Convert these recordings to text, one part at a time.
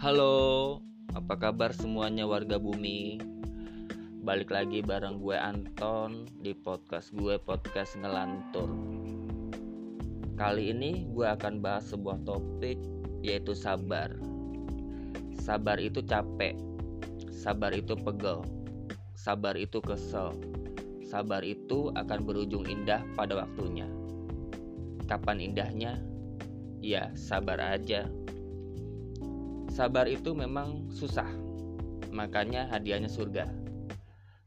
Halo, apa kabar semuanya warga bumi? Balik lagi bareng gue Anton di podcast gue podcast ngelantur. Kali ini gue akan bahas sebuah topik yaitu sabar. Sabar itu capek, sabar itu pegel, sabar itu kesel, sabar itu akan berujung indah pada waktunya. Kapan indahnya? Ya, sabar aja. Sabar itu memang susah, makanya hadiahnya surga.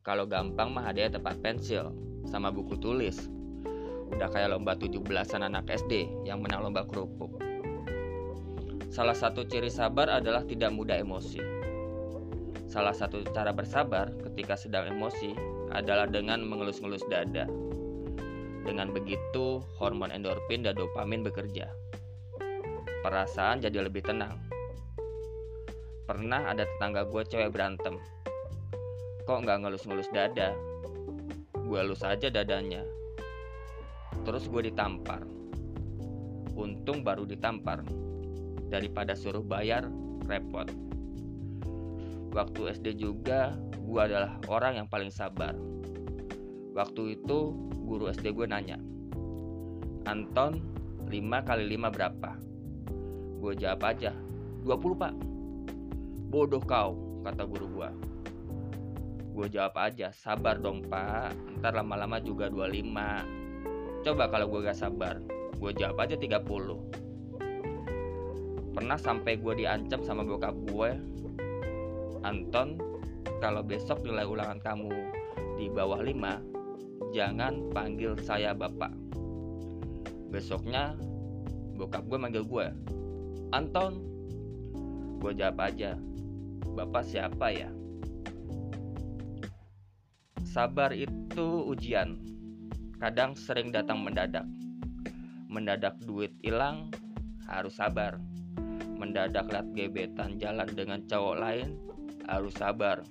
Kalau gampang mah hadiah tempat pensil sama buku tulis. Udah kayak lomba 17-an anak SD yang menang lomba kerupuk. Salah satu ciri sabar adalah tidak mudah emosi. Salah satu cara bersabar ketika sedang emosi adalah dengan mengelus-ngelus dada. Dengan begitu, hormon endorfin dan dopamin bekerja. Perasaan jadi lebih tenang Pernah ada tetangga gue cewek berantem. Kok nggak ngelus-ngelus dada? Gue elus aja dadanya. Terus gue ditampar. Untung baru ditampar. Daripada suruh bayar, repot. Waktu SD juga, gue adalah orang yang paling sabar. Waktu itu, guru SD gue nanya, Anton, 5 kali 5 berapa? Gue jawab aja, 20 pak Bodoh kau, kata guru gua. Gue jawab aja, sabar dong pak, ntar lama-lama juga 25. Coba kalau gue gak sabar, gue jawab aja 30. Pernah sampai gue diancam sama bokap gue, Anton, kalau besok nilai ulangan kamu di bawah 5, jangan panggil saya bapak. Besoknya, bokap gue manggil gue, Anton, gue jawab aja, Bapak siapa ya? Sabar itu ujian. Kadang sering datang mendadak. Mendadak duit hilang, harus sabar. Mendadak lihat gebetan jalan dengan cowok lain, harus sabar.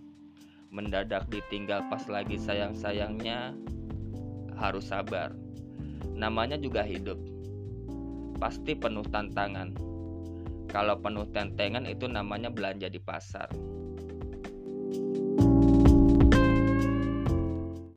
Mendadak ditinggal pas lagi sayang-sayangnya, harus sabar. Namanya juga hidup. Pasti penuh tantangan kalau penuh tentengan itu namanya belanja di pasar.